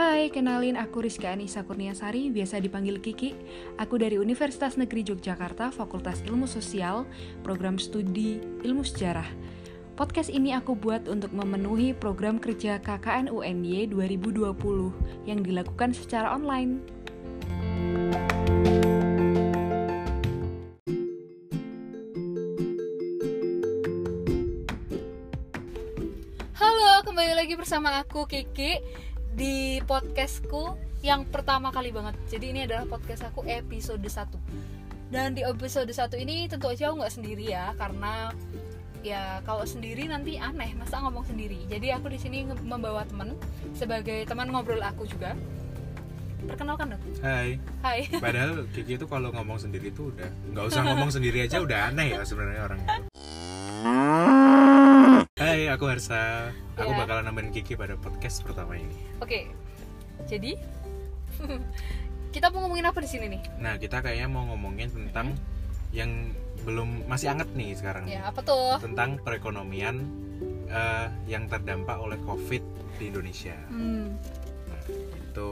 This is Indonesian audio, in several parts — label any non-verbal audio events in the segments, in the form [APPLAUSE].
Hai, kenalin aku Rizka Anissa Kurniasari, biasa dipanggil Kiki. Aku dari Universitas Negeri Yogyakarta, Fakultas Ilmu Sosial, Program Studi Ilmu Sejarah. Podcast ini aku buat untuk memenuhi program kerja KKN UNY 2020 yang dilakukan secara online. Halo, kembali lagi bersama aku Kiki di podcastku yang pertama kali banget. Jadi ini adalah podcast aku episode 1. Dan di episode 1 ini tentu aja aku nggak sendiri ya karena ya kalau sendiri nanti aneh masa ngomong sendiri. Jadi aku di sini membawa teman sebagai teman ngobrol aku juga. Perkenalkan dong. Hai. Hai. Padahal Kiki itu kalau ngomong sendiri itu udah nggak usah ngomong sendiri aja [LAUGHS] udah aneh ya sebenarnya orang itu. Hai, aku Harsa. Aku Ya. bakalan nambahin Kiki pada podcast pertama ini. Oke. Jadi [LAUGHS] kita mau ngomongin apa di sini nih? Nah, kita kayaknya mau ngomongin tentang yang belum masih anget nih sekarang. Ya, apa tuh? Tentang perekonomian eh, yang terdampak oleh COVID di Indonesia. Hmm. Nah, itu.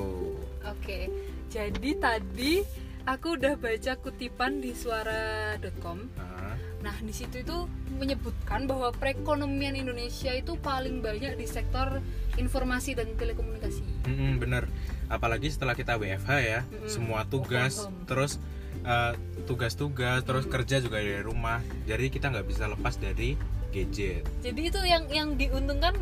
Oke, jadi tadi aku udah baca kutipan di suara.com. Nah, Nah, di situ itu menyebutkan bahwa perekonomian Indonesia itu paling banyak di sektor informasi dan telekomunikasi. mm-mm, bener. Apalagi setelah kita WFH ya, Mm-mm. semua tugas, terus eh, tugas-tugas, terus kerja juga dari rumah. Jadi kita nggak bisa lepas dari gadget. Jadi itu yang yang diuntungkan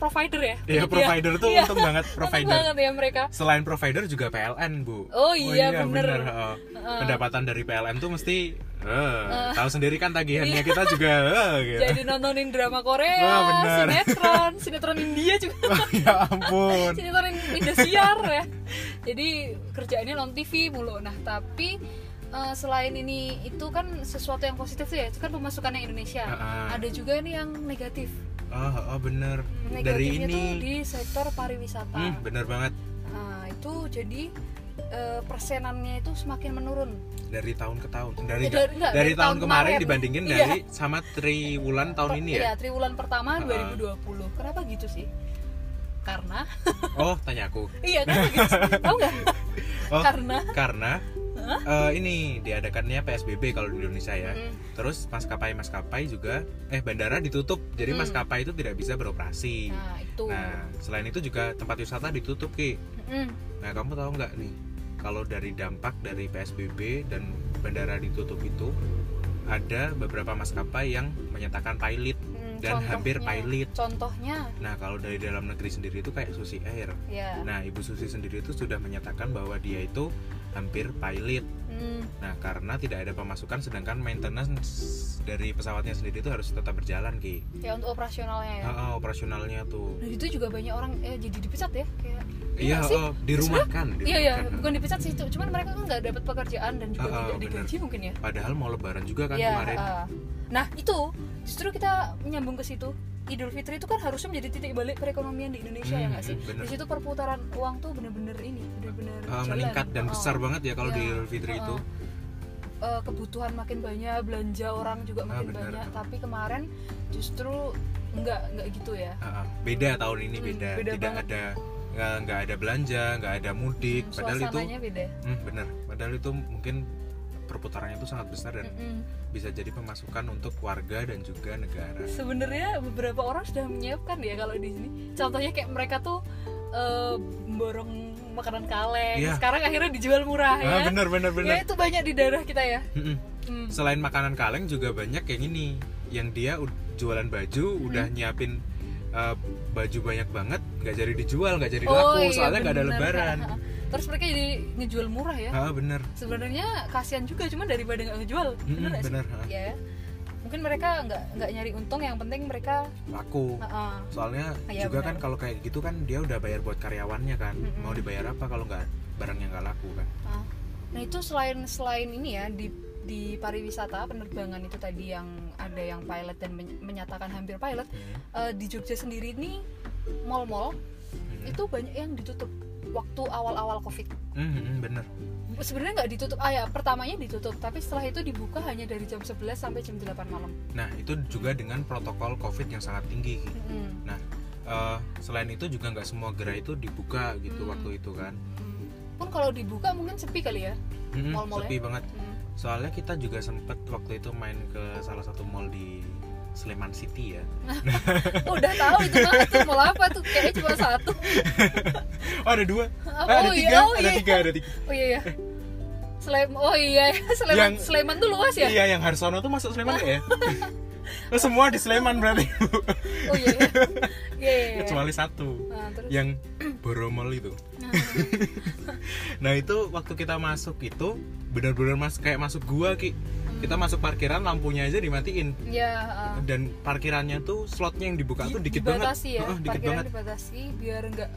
provider ya? Iya, provider tuh Iya. untung banget Untung provider. banget ya mereka. Selain provider juga PLN, Bu. Oh iya, bener. heeh. Heeh. Pendapatan dari PLN tuh mesti eh, tahu sendiri kan tagihannya kita juga eh, gitu. Jadi nontonin drama Korea, bener. sinetron, sinetron India juga. [LAUGHS] ya ampun. sinetron Indosiar ya jadi kerjaannya non TV mulu nah tapi eh, selain ini itu kan sesuatu yang positif tuh ya itu kan pemasukannya Indonesia Ah, ah. ada juga nih yang negatif Oh, oh bener. Dari negatifnya ini. tuh di sektor pariwisata Hmm, bener banget. nah itu jadi eh, persenannya itu semakin menurun Dari tahun ke tahun. Dari Eh, dari- enggak, dari, dari tahun, tahun kemarin kemarin. dibandingin Iya. dari sama triwulan tahun ini ya. Iya, triwulan pertama Ah, ah. 2020 kenapa gitu sih karena Oh, tanya aku. [LAUGHS] iya kenapa gitu sih? tahu nggak [LAUGHS] Oh, karena karena eh, ini diadakannya PSBB kalau di Indonesia ya. Mm. Terus maskapai-maskapai juga eh bandara ditutup. Jadi Hmm. maskapai itu tidak bisa beroperasi. nah itu Nah, selain itu juga tempat wisata ditutup, Ki. Mm. Nah, kamu tahu nggak nih kalau dari dampak dari PSBB dan bandara ditutup itu ada beberapa maskapai yang menyatakan pilot. Hmm, Dan hampir pilot. Contohnya, Nah, kalau dari dalam negeri sendiri itu kayak Susi Air. ya. Nah, Ibu Susi sendiri itu sudah menyatakan bahwa dia itu hampir pilot. Hmm, Nah, karena tidak ada pemasukan sedangkan maintenance dari pesawatnya sendiri itu harus tetap berjalan, Ki. ya untuk operasionalnya ya. Ah, operasionalnya tuh. Nah itu juga banyak orang eh, jadi dipecat ya, kayak. Iya, sih? oh, dirumahkan, Iya iya, bukan dipecat sih itu, cuman mereka kan nggak dapat pekerjaan dan juga tidak bener. digaji mungkin ya. Padahal mau lebaran juga kan Iya, kemarin. ah. Nah itu justru kita menyambung ke situ. Idul Fitri itu kan harusnya menjadi titik balik perekonomian di Indonesia ya Hmm, nggak sih? bener. Di situ perputaran uang tuh bener-bener ini, bener-bener Ah, jalan. meningkat dan Ah. besar banget ya kalau di Iya, Idul Fitri ah. itu. Eh, kebutuhan makin banyak, belanja orang juga Ah, makin bener. banyak. Tapi kemarin justru nggak nggak gitu ya. Ah, ah. beda tahun ini Hmm, beda. beda Tidak banget. ada nggak nggak ada belanja, nggak ada mudik. Hmm, Padahal itu beda. hmm, bener. Padahal itu mungkin perputarannya itu sangat besar dan Mm-mm. bisa jadi pemasukan untuk warga dan juga negara. Sebenarnya beberapa orang sudah menyiapkan ya kalau di sini. Contohnya kayak mereka tuh eh, borong makanan kaleng. Iya. Sekarang akhirnya dijual murah Ah, ya. bener bener Ya bener. itu banyak di daerah kita ya. Mm-mm. Hmm. Selain makanan kaleng juga banyak yang ini, yang dia jualan baju udah Hmm. nyiapin uh, baju banyak banget, nggak jadi dijual, nggak jadi Oh, laku, iya, soalnya nggak ada lebaran. Terus mereka jadi ngejual murah ya. Ah bener, Sebenarnya kasihan juga cuma daripada nggak ngejual. Mm-mm, Bener sih? bener. Ya. Mungkin mereka nggak nggak nyari untung, yang penting mereka laku. Heeh. Soalnya Iya, juga bener. kan kalau kayak gitu kan dia udah bayar buat karyawannya kan, Mm-mm. mau dibayar apa kalau nggak barangnya nggak laku kan? Ah. Nah itu selain selain ini ya di di pariwisata penerbangan itu tadi yang ada yang pilot dan men- menyatakan hampir pilot Hmm. eh, di Jogja sendiri ini mall-mall Hmm. itu banyak yang ditutup waktu awal-awal covid. Hmm, hmm, bener. Sebenarnya nggak ditutup, ah ya pertamanya ditutup, tapi setelah itu dibuka hanya dari jam 11 sampai jam 8 malam. Nah itu juga dengan protokol COVID yang sangat tinggi. Mm-mm. Nah eh, selain itu juga nggak semua gerai itu dibuka gitu Hmm. waktu itu kan Hmm. pun kalau dibuka mungkin sepi kali ya Mm-mm, Mall-mall sepi banget Hmm. soalnya kita juga sempet waktu itu main ke salah satu mall di Sleman City ya. Oh, [LAUGHS] udah tahu itu mah mau apa tuh? Kayaknya cuma satu. [LAUGHS] Oh ada dua? Oh, Eh, ada iya, tiga oh, ada iya. tiga ada tiga. Oh iya ya Slem oh iya ya [LAUGHS] Sleman Yang- Sleman tuh luas ya? Iya yang Harsono tuh masuk Sleman ya? Oh, semua di Sleman berarti. Oh iya iya. Iya, iya, iya. kecuali satu. Nah, terus? Yang Boromol itu. Nah, [LAUGHS] nah itu waktu kita masuk itu benar-benar mas kayak masuk gua ki. Kita masuk parkiran lampunya aja dimatiin. Ya uh, dan parkirannya tuh slotnya yang dibuka tuh dikit banget. dibatasi ya? Heeh, dikit banget. dibatasi biar enggak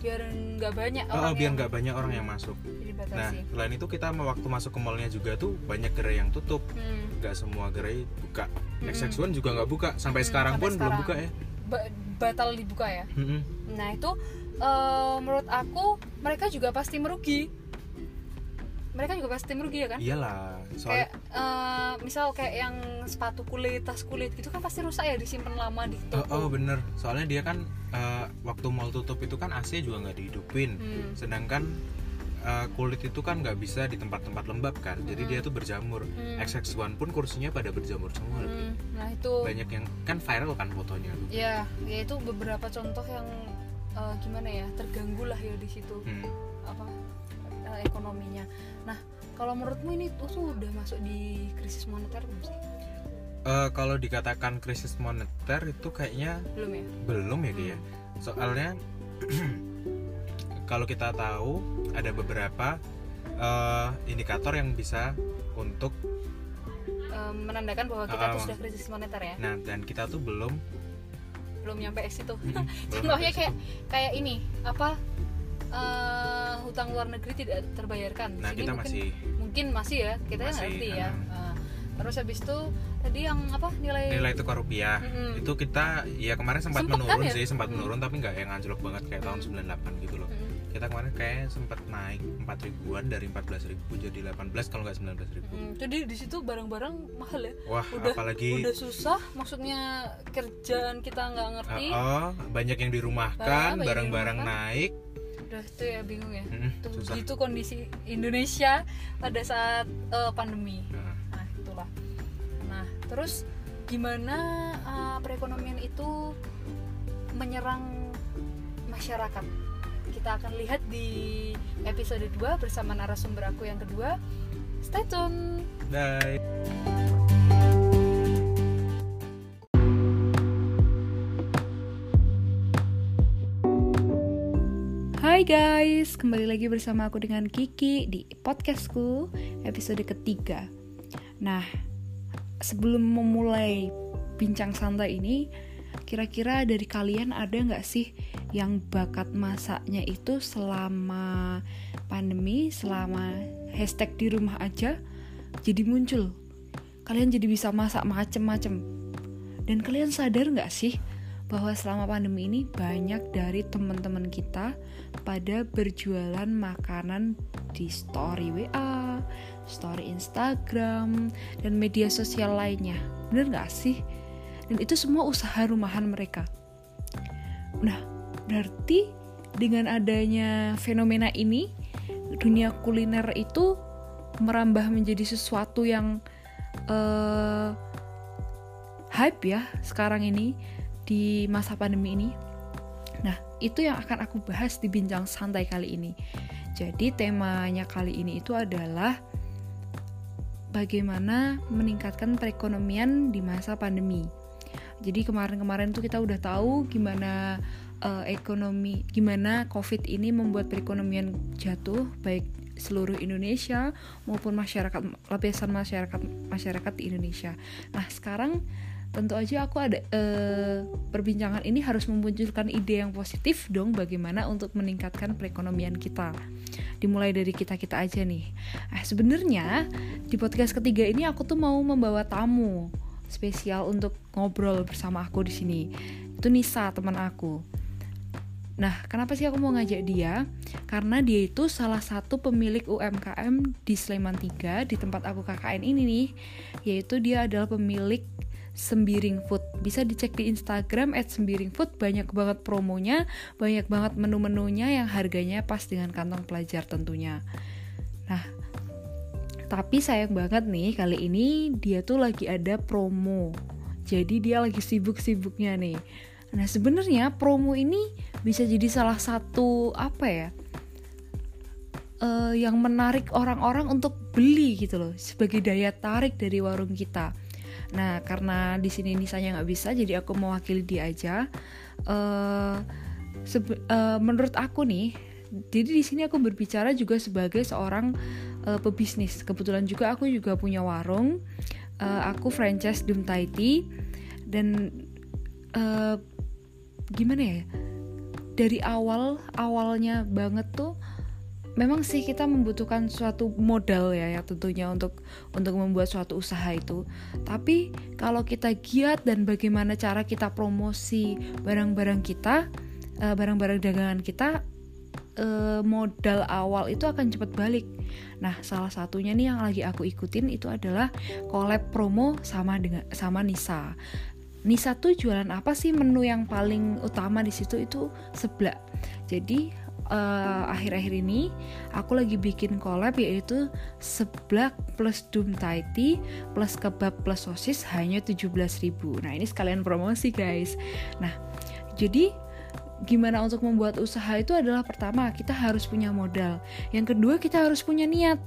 biar enggak banyak orang biar yang nggak banyak orang yang masuk. Dibatasi nah selain itu kita waktu masuk ke mallnya juga tuh banyak gerai yang tutup. Hmm. nggak semua gerai buka. Mm-mm. XX1 juga nggak buka. Sampai Hmm, sekarang sampai pun belum sekarang. buka ya. Ba- batal dibuka ya? Mm-mm. nah itu eh, menurut aku mereka juga pasti merugi. Mereka juga pasti merugi ya kan? Iyalah kayak soalnya eh, misal kayak yang sepatu kulit tas kulit gitu kan pasti rusak ya disimpan lama di oh, toko. Oh, bener. Soalnya dia kan eh, waktu mall tutup itu kan AC juga nggak dihidupin. Hmm. sedangkan eh, kulit itu kan nggak bisa di tempat-tempat lembab kan. Jadi Hmm. dia tuh berjamur. Hmm. XX1 pun kursinya pada berjamur semua. Hmm, nah itu. Banyak yang kan viral kan fotonya tuh. Ya ya itu beberapa contoh yang eh, gimana ya terganggu lah ya di situ Hmm. apa eh, ekonominya. Nah kalau menurutmu ini tuh, tuh udah masuk di krisis moneter belum sih? Eh, kalau dikatakan krisis moneter itu kayaknya belum ya? belum ya dia soalnya [CLEARS THROAT] kalau kita tahu ada beberapa eh, indikator yang bisa untuk menandakan bahwa kita tuh Ah. sudah krisis moneter ya? Nah dan kita tuh belum belum nyampe ke situ [LAUGHS] belum contohnya kayak kayak ini apa eh, hutang luar negeri tidak terbayarkan nah sini kita mungkin masih mungkin masih ya kita kan Masih, ngerti ya. Nah, terus habis itu tadi yang apa nilai, nilai tukar rupiah Mm-mm. itu kita ya kemarin sempat, Sempet kan menurun ya? sih sempat Mm. menurun tapi nggak yang anjlok banget kayak tahun 98 gitu loh Mm-mm. Kita kemarin kayak sempat naik 4 ribuan dari 14 ribu jadi 18 kalau nggak 19 ribu. Mm, jadi di situ barang-barang mahal ya? Wah udah apalagi udah susah maksudnya kerjaan kita nggak ngerti. Oh, oh, banyak yang dirumahkan, barang-barang naik. udah tuh ya bingung ya. Mm-mm, tuh susah. gitu kondisi Indonesia pada saat eh, pandemi. Nah, nah itulah. Nah terus gimana uh, perekonomian itu menyerang masyarakat kita akan lihat di episode 2 bersama narasumber aku yang kedua stay tune bye. Hai guys, kembali lagi bersama aku dengan Kiki di podcastku episode ketiga. Nah, sebelum memulai bincang santai ini, kira-kira dari kalian ada nggak sih yang bakat masaknya itu selama pandemi, selama hashtag di rumah aja jadi muncul? Kalian jadi bisa masak macem-macem. Dan kalian sadar nggak sih bahwa selama pandemi ini banyak dari teman-teman kita pada berjualan makanan di story WA, story Instagram, dan media sosial lainnya. Bener nggak sih? Dan itu semua usaha rumahan mereka. Nah, berarti dengan adanya fenomena ini, dunia kuliner itu merambah menjadi sesuatu yang eh, hype ya sekarang ini di masa pandemi ini. Nah, itu yang akan aku bahas di bincang santai kali ini. Jadi temanya kali ini itu adalah bagaimana meningkatkan perekonomian di masa pandemi. Jadi kemarin-kemarin tuh kita udah tahu gimana eh, ekonomi, gimana COVID ini membuat perekonomian jatuh baik seluruh Indonesia maupun masyarakat lapisan masyarakat masyarakat di Indonesia. Nah sekarang tentu aja aku ada eh, perbincangan ini harus memunculkan ide yang positif dong bagaimana untuk meningkatkan perekonomian kita. Dimulai dari kita kita aja nih. Nah sebenarnya di podcast ketiga ini aku tuh mau membawa tamu spesial untuk ngobrol bersama aku di sini. Itu Nisa teman aku. Nah, kenapa sih aku mau ngajak dia? Karena dia itu salah satu pemilik UMKM di Sleman 3 di tempat aku KKN ini nih, yaitu dia adalah pemilik Sembiring Food. Bisa dicek di Instagram @sembiringfood banyak banget promonya, banyak banget menu-menunya yang harganya pas dengan kantong pelajar tentunya. Nah, tapi sayang banget nih kali ini dia tuh lagi ada promo. Jadi dia lagi sibuk-sibuknya nih. Nah, sebenarnya promo ini bisa jadi salah satu apa ya? uh, yang menarik orang-orang untuk beli gitu loh sebagai daya tarik dari warung kita. Nah karena di sini Nisanya nggak bisa jadi aku mewakili dia aja. Uh, uh, menurut aku nih, jadi di sini aku berbicara juga sebagai seorang uh, pebisnis. Kebetulan juga aku juga punya warung. Uh, aku franchise Dum Taiti dan uh, gimana ya? Dari awal awalnya banget tuh memang sih kita membutuhkan suatu modal ya ya tentunya untuk untuk membuat suatu usaha itu. Tapi kalau kita giat dan bagaimana cara kita promosi barang-barang kita, barang-barang dagangan kita uh, modal awal itu akan cepat balik. Nah, salah satunya nih yang lagi aku ikutin itu adalah collab promo sama dengan sama Nisa. Nisa tuh jualan apa sih menu yang paling utama di situ itu seblak. Jadi uh, akhir-akhir ini aku lagi bikin collab yaitu seblak plus dum thai tea plus kebab plus sosis hanya 17.000 nah ini sekalian promosi guys nah jadi gimana untuk membuat usaha itu adalah pertama kita harus punya modal. Yang kedua kita harus punya niat.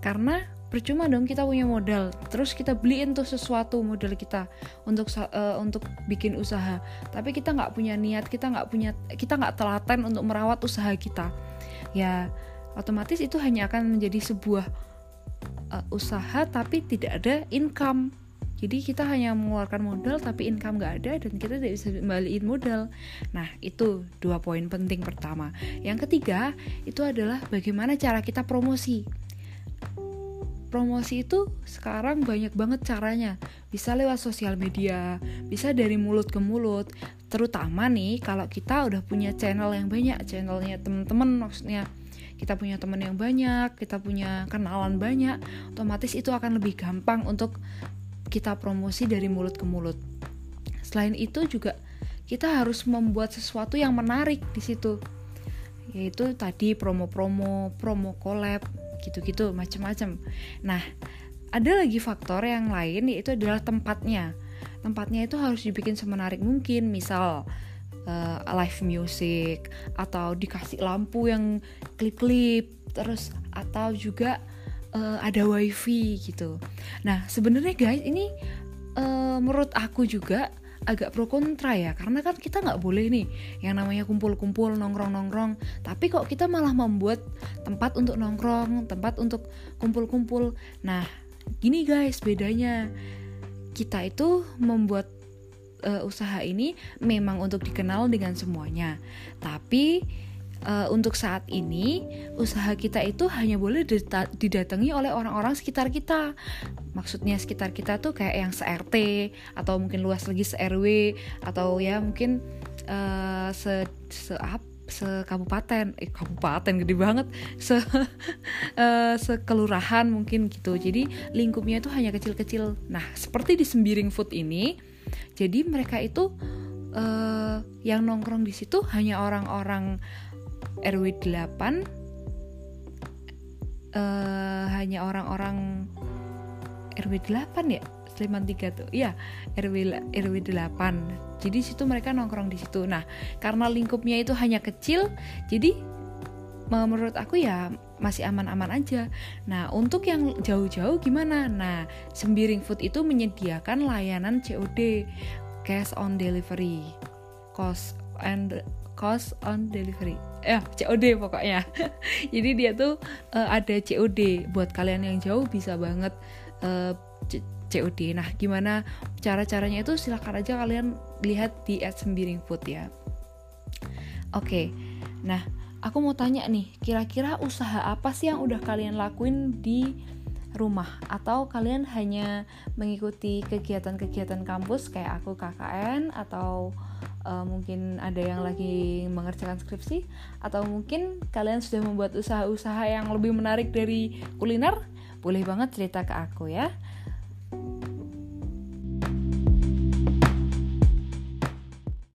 Karena percuma dong kita punya modal terus kita beliin tuh sesuatu modal kita untuk uh, untuk bikin usaha. Tapi kita nggak punya niat kita nggak punya kita nggak telaten untuk merawat usaha kita. Ya otomatis itu hanya akan menjadi sebuah uh, usaha tapi tidak ada income jadi kita hanya mengeluarkan modal tapi income nggak ada dan kita tidak bisa kembaliin modal. Nah itu dua poin penting pertama. Yang ketiga itu adalah bagaimana cara kita promosi promosi itu sekarang banyak banget caranya. Bisa lewat sosial media, bisa dari mulut ke mulut. Terutama nih kalau kita udah punya channel yang banyak, channelnya temen-temen maksudnya kita punya teman yang banyak, kita punya kenalan banyak, otomatis itu akan lebih gampang untuk kita promosi dari mulut ke mulut. Selain itu juga kita harus membuat sesuatu yang menarik di situ. Yaitu tadi promo-promo, promo collab, gitu-gitu macam-macam. Nah, ada lagi faktor yang lain yaitu adalah tempatnya. Tempatnya itu harus dibikin semenarik mungkin, misal uh, live music atau dikasih lampu yang klip-klip, terus atau juga uh, ada wifi gitu. Nah, sebenarnya guys ini uh, menurut aku juga agak pro kontra ya. Karena kan kita nggak boleh nih yang namanya kumpul-kumpul nongkrong-nongkrong. Tapi kok kita malah membuat tempat untuk nongkrong tempat untuk kumpul-kumpul. Nah gini guys bedanya. Kita itu membuat uh, usaha ini memang untuk dikenal dengan semuanya. Tapi uh, untuk saat ini usaha kita itu hanya boleh didatangi oleh orang-orang sekitar kita. Maksudnya sekitar kita tuh kayak yang se-RT atau mungkin luas lagi se-RW atau ya mungkin uh, se se apa kabupaten eh kabupaten gede banget. Se uh, [LAUGHS] sekelurahan mungkin gitu. Jadi lingkupnya itu hanya kecil-kecil. Nah seperti di Sembiring Food ini jadi mereka itu uh, yang nongkrong di situ hanya orang-orang RW 8 uh, hanya orang-orang RW 8 ya Sleman 3 tuh iya RW RW 8 jadi situ mereka nongkrong di situ nah karena lingkupnya itu hanya kecil jadi menurut aku ya masih aman-aman aja. Nah, untuk yang jauh-jauh gimana? Nah, Sembiring Food itu menyediakan layanan COD, cash on delivery, cost and cost on delivery. Ya COD pokoknya. [LAUGHS] Jadi dia tuh uh, ada COD buat kalian yang jauh bisa banget uh, COD nah gimana cara caranya itu silahkan aja kalian lihat di at sembiring food ya. Oke. Okay. nah aku mau tanya nih kira-kira usaha apa sih yang udah kalian lakuin di rumah? Atau kalian hanya mengikuti kegiatan-kegiatan kampus kayak aku KKN atau uh, mungkin ada yang lagi mengerjakan skripsi atau mungkin kalian sudah membuat usaha-usaha yang lebih menarik dari kuliner boleh banget cerita ke aku ya